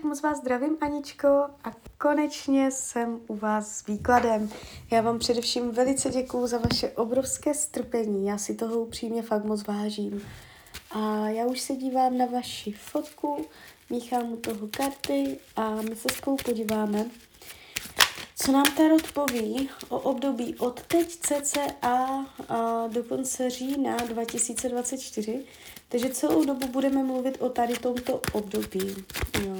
Tak moc vás zdravím, Aničko, a konečně jsem u vás s výkladem. Já vám především velice děkuju za vaše obrovské strpení, já si toho upřímně fakt moc vážím. A já už se dívám na vaši fotku, míchám u toho karty a my se spolu podíváme, co nám Tarot poví o období od teď cca a do konce října 2024. Takže celou dobu budeme mluvit o tady tomto období. Jo.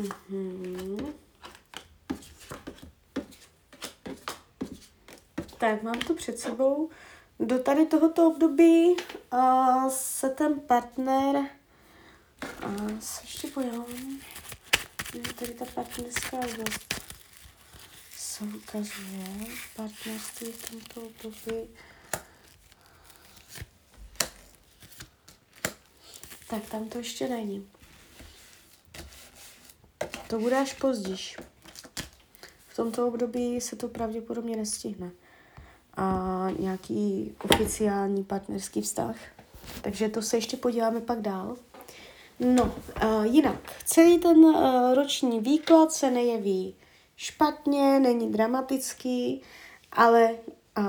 Mm-hmm. Tak, mám to před sebou. Do tady tohoto období uh, se ten partner uh, se ještě že tady ta partnerská oblast se ukazuje. Partnerství v tomto období. Tak tam to ještě není. To bude až později. V tomto období se to pravděpodobně nestihne. A nějaký oficiální partnerský vztah. Takže to se ještě podíváme pak dál. No, uh, jinak, celý ten uh, roční výklad se nejeví špatně, není dramatický, ale uh,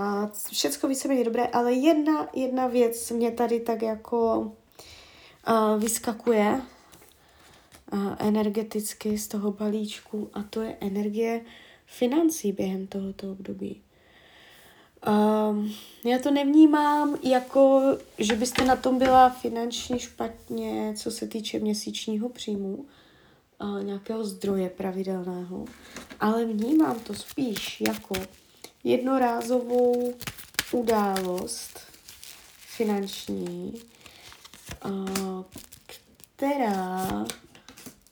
všecko víceméně dobré, ale jedna, jedna věc mě tady tak jako uh, vyskakuje energeticky z toho balíčku a to je energie financí během tohoto období. Um, já to nevnímám jako, že byste na tom byla finančně špatně, co se týče měsíčního příjmu, uh, nějakého zdroje pravidelného, ale vnímám to spíš jako jednorázovou událost finanční, uh, která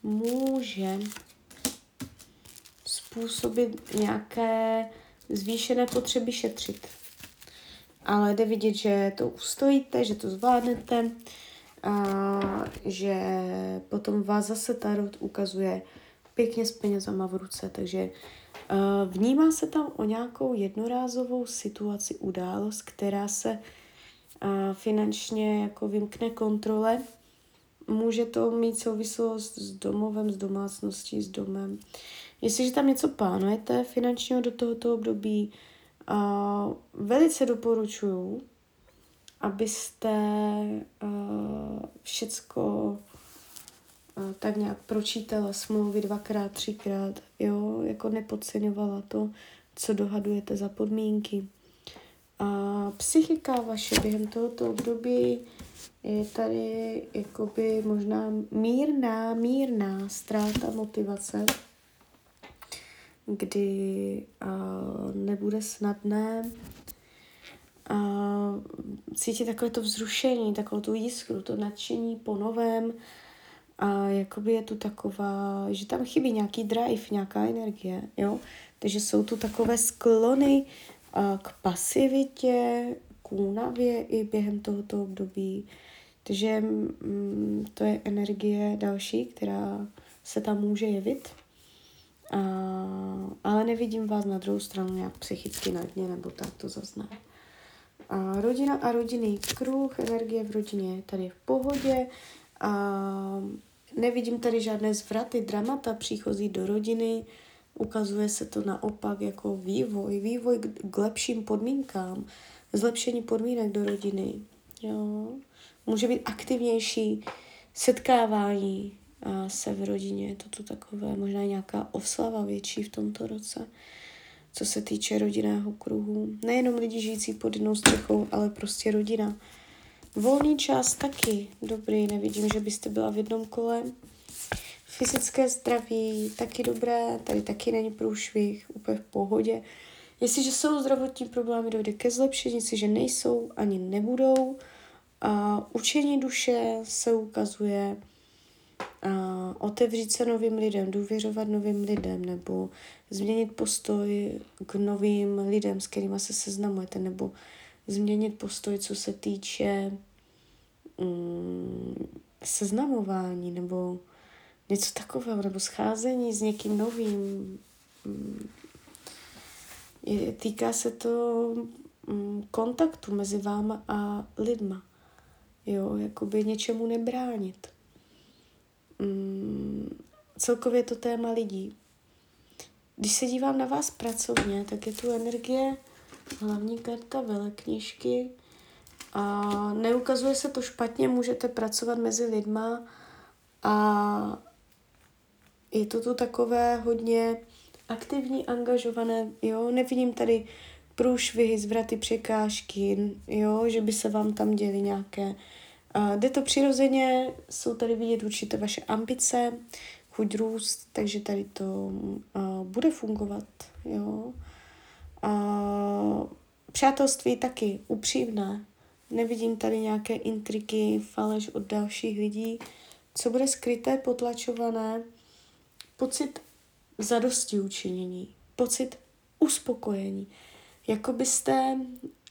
může způsobit nějaké zvýšené potřeby šetřit. Ale jde vidět, že to ustojíte, že to zvládnete, a že potom vás zase Tarot ukazuje pěkně s penězama v ruce, takže vnímá se tam o nějakou jednorázovou situaci, událost, která se finančně jako vymkne kontrole může to mít souvislost s domovem, s domácností, s domem. Jestliže tam něco plánujete finančního do tohoto období, uh, velice doporučuju, abyste uh, všecko uh, tak nějak pročítala smlouvy dvakrát, třikrát, jo, jako nepodceňovala to, co dohadujete za podmínky. A psychika vaše během tohoto období je tady jakoby možná mírná, mírná ztráta motivace, kdy uh, nebude snadné uh, cítit takové to vzrušení, takovou tu jiskru, to nadšení po novém a jakoby je tu taková, že tam chybí nějaký drive, nějaká energie, jo. Takže jsou tu takové sklony k pasivitě, k únavě i během tohoto období. Takže mm, to je energie další, která se tam může jevit. A, ale nevidím vás na druhou stranu nějak psychicky na dně, nebo tak to zazná. A rodina a rodinný kruh, energie v rodině je tady v pohodě. A nevidím tady žádné zvraty, dramata příchozí do rodiny. Ukazuje se to naopak jako vývoj, vývoj k, lepším podmínkám, zlepšení podmínek do rodiny. Jo může být aktivnější setkávání a se v rodině. Je to tu takové, možná nějaká oslava větší v tomto roce, co se týče rodinného kruhu. Nejenom lidi žijící pod jednou střechou, ale prostě rodina. Volný čas taky dobrý, nevidím, že byste byla v jednom kole. Fyzické zdraví taky dobré, tady taky není průšvih, úplně v pohodě. Jestliže jsou zdravotní problémy, dojde ke zlepšení, jestliže nejsou, ani nebudou. A učení duše se ukazuje a otevřít se novým lidem, důvěřovat novým lidem, nebo změnit postoj k novým lidem, s kterými se seznamujete, nebo změnit postoj, co se týče mm, seznamování, nebo něco takového, nebo scházení s někým novým. Mm, je, týká se to mm, kontaktu mezi váma a lidma. Jo, jakoby něčemu nebránit. Mm, celkově to téma lidí. Když se dívám na vás pracovně, tak je tu energie hlavní karta veleknížky a neukazuje se to špatně, můžete pracovat mezi lidma a je to tu takové hodně aktivní, angažované, jo, nevidím tady průšvihy, zvraty, překážky, jo, že by se vám tam děly nějaké. Uh, jde to přirozeně, jsou tady vidět určité vaše ambice, chuť růst, takže tady to uh, bude fungovat, jo. Uh, přátelství taky upřímné, nevidím tady nějaké intriky, faleš od dalších lidí, co bude skryté, potlačované, pocit zadosti učinění, pocit uspokojení. Jako byste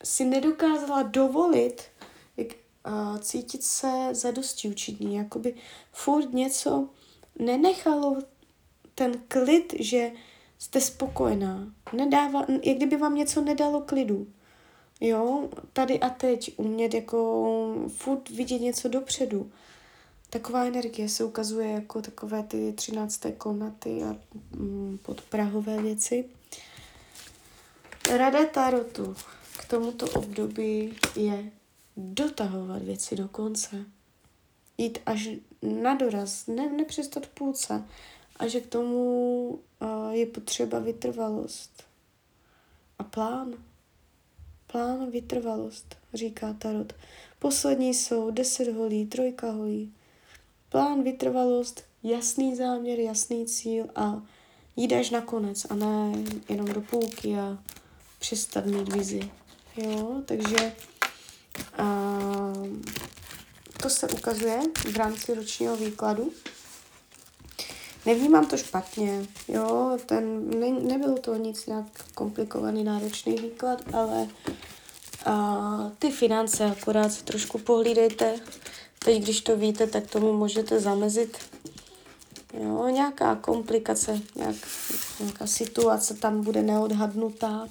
si nedokázala dovolit jak, uh, cítit se zadosti učinění, jako by furt něco nenechalo ten klid, že jste spokojená. Nedává, jak kdyby vám něco nedalo klidu. Jo, tady a teď umět jako furt vidět něco dopředu taková energie se ukazuje jako takové ty třinácté komnaty a mm, podprahové věci. Rada Tarotu k tomuto období je dotahovat věci do konce. Jít až na doraz, ne, nepřestat půlce. A že k tomu uh, je potřeba vytrvalost. A plán. Plán, vytrvalost, říká Tarot. Poslední jsou deset holí, trojka holí. Plán, vytrvalost, jasný záměr, jasný cíl a jít až na konec a ne jenom do půlky a přestat mít vizi. Jo, takže a, to se ukazuje v rámci ročního výkladu. Nevnímám to špatně, jo, ten, ne, nebylo to nic nějak komplikovaný, náročný výklad, ale a, ty finance akorát trošku pohlídejte, Teď, když to víte, tak tomu můžete zamezit. Jo, nějaká komplikace, nějak, nějaká situace tam bude neodhadnutá.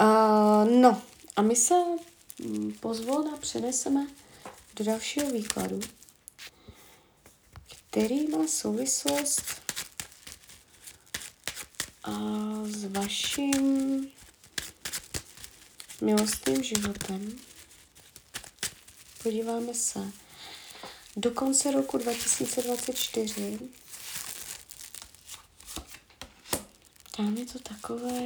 Uh, no, a my se mm, pozvolna přeneseme do dalšího výkladu, který má souvislost a s vaším milostným životem. Podíváme se do konce roku 2024. Tam je to takové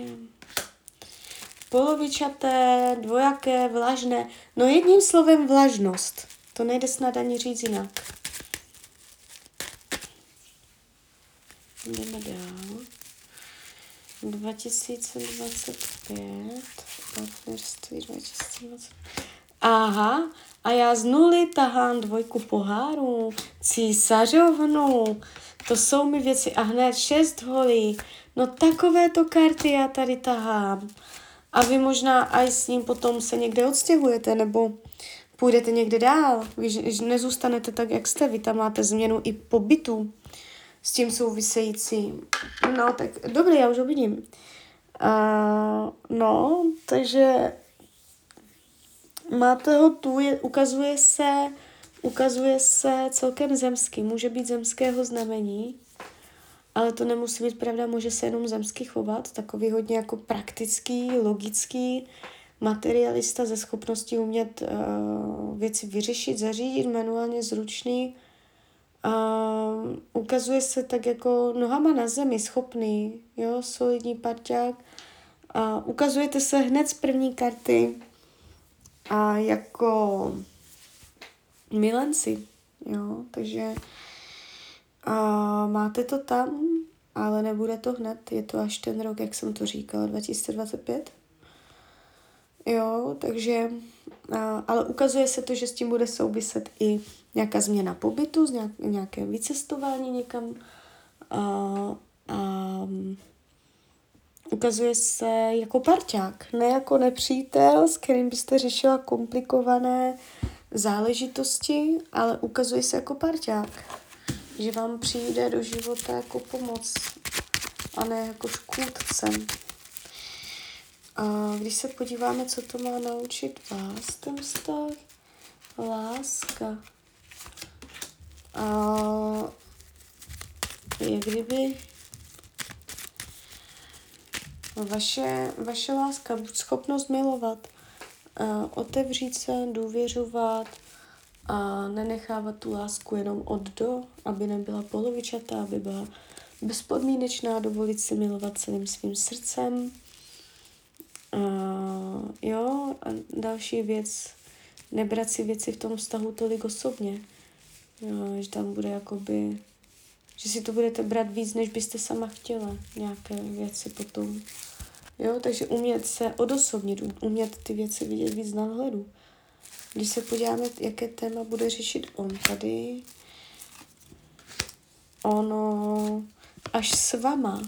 polovičaté, dvojaké, vlažné. No jedním slovem vlažnost. To nejde snad ani říct jinak. Jdeme dál. 2025, partnerství 2025. Aha, a já z nuly tahám dvojku pohárů, císařovnu, to jsou mi věci a hned šest holí. No takovéto karty já tady tahám. A vy možná aj s ním potom se někde odstěhujete, nebo půjdete někde dál. Vy nezůstanete tak, jak jste, vy tam máte změnu i pobytu s tím související. No, tak dobrý, já už ho vidím. Uh, no, takže máte ho tu, je, ukazuje se, ukazuje se celkem zemský, může být zemského znamení, ale to nemusí být pravda, může se jenom zemsky chovat, takový hodně jako praktický, logický, materialista ze schopností umět uh, věci vyřešit, zařídit, manuálně zručný. Uh, ukazuje se tak jako nohama na zemi, schopný, jo, solidní parťák. Uh, ukazujete se hned z první karty, a jako milenci, jo, takže A máte to tam, ale nebude to hned, je to až ten rok, jak jsem to říkala, 2025. Jo, takže, a, ale ukazuje se to, že s tím bude souviset i nějaká změna pobytu, nějak, nějaké vycestování někam a, a ukazuje se jako parťák, ne jako nepřítel, s kterým byste řešila komplikované záležitosti, ale ukazuje se jako parťák, že vám přijde do života jako pomoc a ne jako škůdcem. A když se podíváme, co to má naučit vás, ten vztah, láska. A je kdyby vaše, vaše láska, schopnost milovat, otevřít se, důvěřovat a nenechávat tu lásku jenom od do, aby nebyla polovičatá, aby byla bezpodmínečná, dovolit si milovat celým svým srdcem. A, jo, a další věc, nebrat si věci v tom vztahu tolik osobně. Jo, že tam bude jakoby, že si to budete brát víc, než byste sama chtěla, nějaké věci potom. Jo, takže umět se odosobnit, umět ty věci vidět víc na hledu. Když se podíváme, jaké téma bude řešit on tady, ono až s vama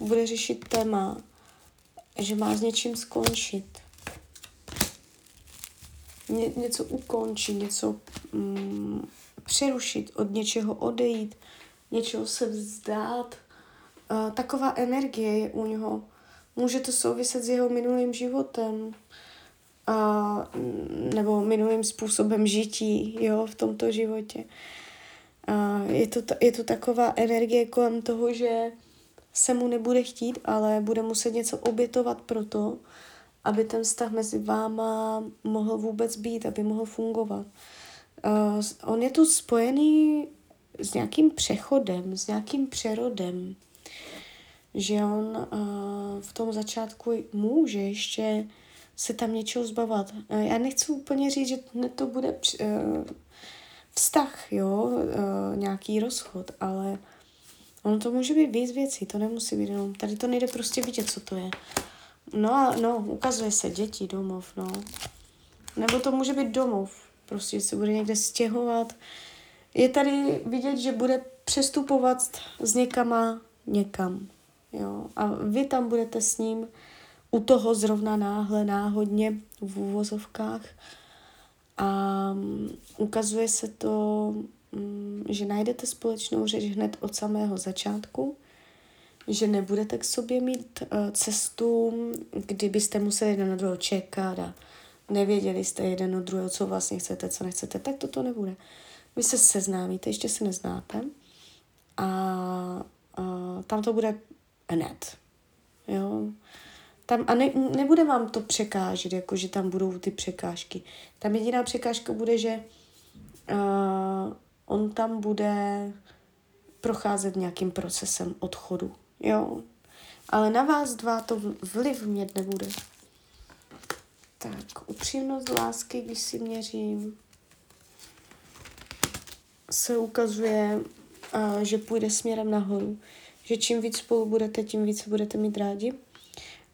bude řešit téma, že má s něčím skončit. Ně, něco ukončit, něco mm, přerušit, od něčeho odejít, něčeho se vzdát. Uh, taková energie je u něho Může to souviset s jeho minulým životem a, nebo minulým způsobem žití jo, v tomto životě. Je, to, je to taková energie kolem toho, že se mu nebude chtít, ale bude muset něco obětovat pro to, aby ten vztah mezi váma mohl vůbec být, aby mohl fungovat. Uh, on je tu spojený s nějakým přechodem, s nějakým přerodem že on uh, v tom začátku může ještě se tam něčeho zbavat. Uh, já nechci úplně říct, že to bude uh, vztah, jo, uh, nějaký rozchod, ale ono to může být víc věcí, to nemusí být jenom, tady to nejde prostě vidět, co to je. No a no, ukazuje se děti, domov, no. Nebo to může být domov, prostě se bude někde stěhovat. Je tady vidět, že bude přestupovat z někama někam. Jo? A vy tam budete s ním u toho zrovna náhle, náhodně v úvozovkách. A mm, ukazuje se to, mm, že najdete společnou řeč hned od samého začátku, že nebudete k sobě mít uh, cestu, kdybyste museli jeden na druhého čekat a nevěděli jste jeden od druhého, co vlastně chcete, co nechcete, tak toto nebude. Vy se seznámíte, ještě se neznáte a, a tam to bude hned. Jo. Tam, a ne, nebude vám to překážet, jako že tam budou ty překážky. Tam jediná překážka bude, že uh, on tam bude procházet nějakým procesem odchodu. Jo. Ale na vás dva to vliv mít nebude. Tak, upřímnost lásky, když si měřím, se ukazuje, uh, že půjde směrem nahoru že čím víc spolu budete, tím víc budete mít rádi.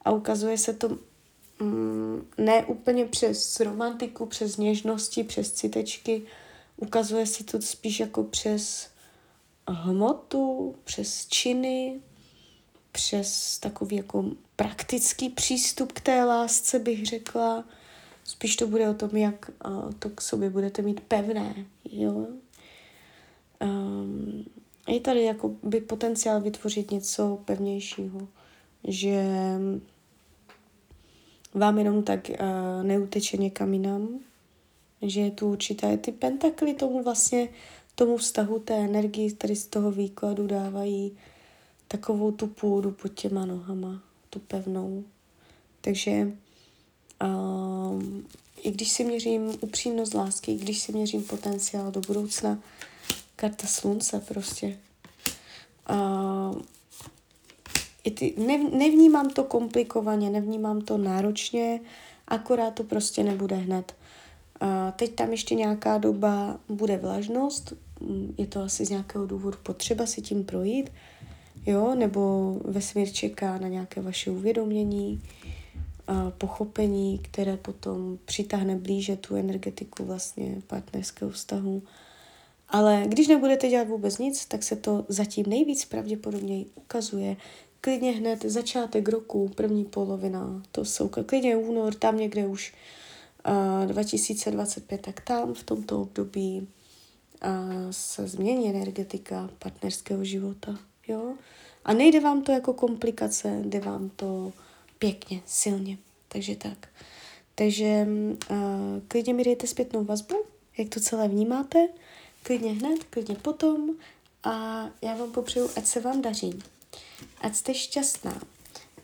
A ukazuje se to mm, ne úplně přes romantiku, přes něžnosti, přes citečky, ukazuje se to spíš jako přes hmotu, přes činy, přes takový jako praktický přístup k té lásce, bych řekla. Spíš to bude o tom, jak to k sobě budete mít pevné, jo. Um, je tady jako by potenciál vytvořit něco pevnějšího, že vám jenom tak uh, neuteče někam jinam, že je tu určité ty pentakly tomu vlastně, tomu vztahu té energii, tady z toho výkladu dávají takovou tu půdu pod těma nohama, tu pevnou. Takže uh, i když si měřím upřímnost lásky, i když si měřím potenciál do budoucna, karta slunce prostě. Uh, i ty, ne, nevnímám to komplikovaně, nevnímám to náročně, akorát to prostě nebude hned. Uh, teď tam ještě nějaká doba bude vlažnost, mm, je to asi z nějakého důvodu potřeba si tím projít, jo, nebo vesmír čeká na nějaké vaše uvědomění, a pochopení, které potom přitáhne blíže tu energetiku vlastně partnerského vztahu. Ale když nebudete dělat vůbec nic, tak se to zatím nejvíc pravděpodobně ukazuje. Klidně hned začátek roku, první polovina, to jsou klidně únor, tam někde už uh, 2025, tak tam v tomto období uh, se změní energetika partnerského života. Jo? A nejde vám to jako komplikace, jde vám to pěkně, silně. Takže tak. Takže uh, klidně mi dejte zpětnou vazbu, jak to celé vnímáte, klidně hned, klidně potom a já vám popřeju, ať se vám daří, ať jste šťastná.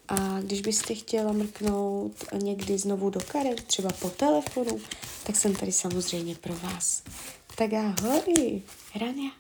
A když byste chtěla mrknout někdy znovu do karet, třeba po telefonu, tak jsem tady samozřejmě pro vás. Tak ahoj, Rania.